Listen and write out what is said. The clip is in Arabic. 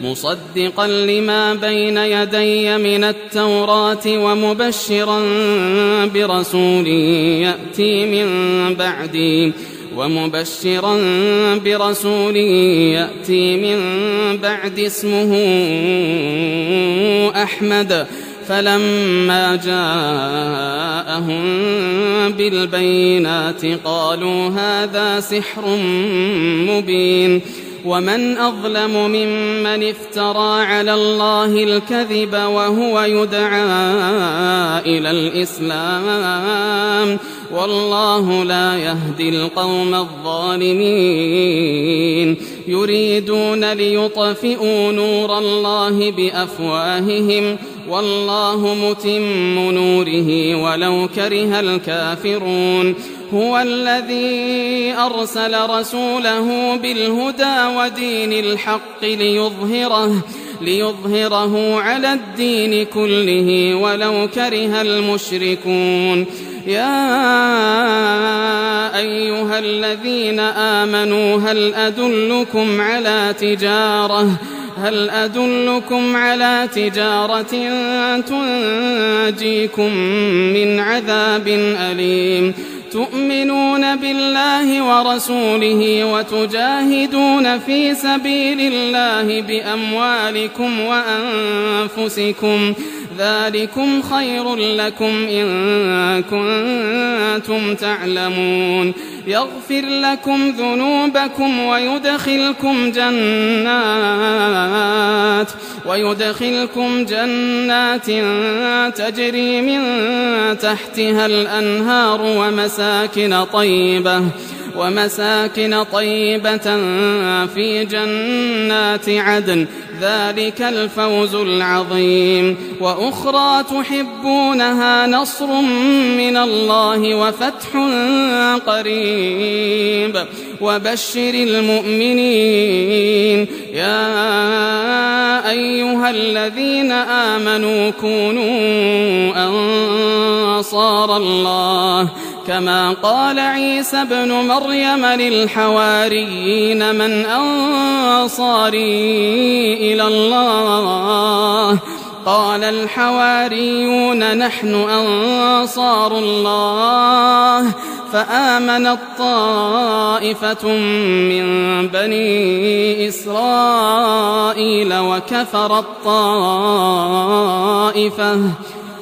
مصدقا لما بين يدي من التوراة ومبشرا برسول يأتي من بعدي ومبشرا برسول يأتي من بعد اسمه أحمد فلما جاءهم بالبينات قالوا هذا سحر مبين ومن أظلم ممن افترى على الله الكذب وهو يدعى إلى الإسلام والله لا يهدي القوم الظالمين. يريدون ليطفئوا نور الله بأفواههم. والله متم نوره ولو كره الكافرون. هو الذي أرسل رسوله بالهدى ودين الحق ليظهره ليظهره على الدين كله ولو كره المشركون. يا أيها الذين آمنوا هل أدلكم على تجارة؟ هل أدلكم على تجارة تنجيكم من عذاب أليم؟ تؤمنون بالله ورسوله وتجاهدون في سبيل الله بأموالكم وأنفسكم. ذلكم خير لكم إن كنتم تعلمون. يغفر لكم ذنوبكم ويدخلكم جنات ويدخلكم جنات تجري من تحتها الأنهار ومساكن طيبة. ومساكن طيبة في جنات عدن. ذلك الفوز العظيم. وأخرى تحبونها نصر من الله وفتح قريب. وبشر المؤمنين. يا أيها الذين آمنوا كونوا انصار الله. كما قال عيسى ابن مريم للحواريين من أنصاري إلى الله. قال الحواريون نحن أنصار الله. فامنت طائفه من بني إسرائيل وكفرت طائفه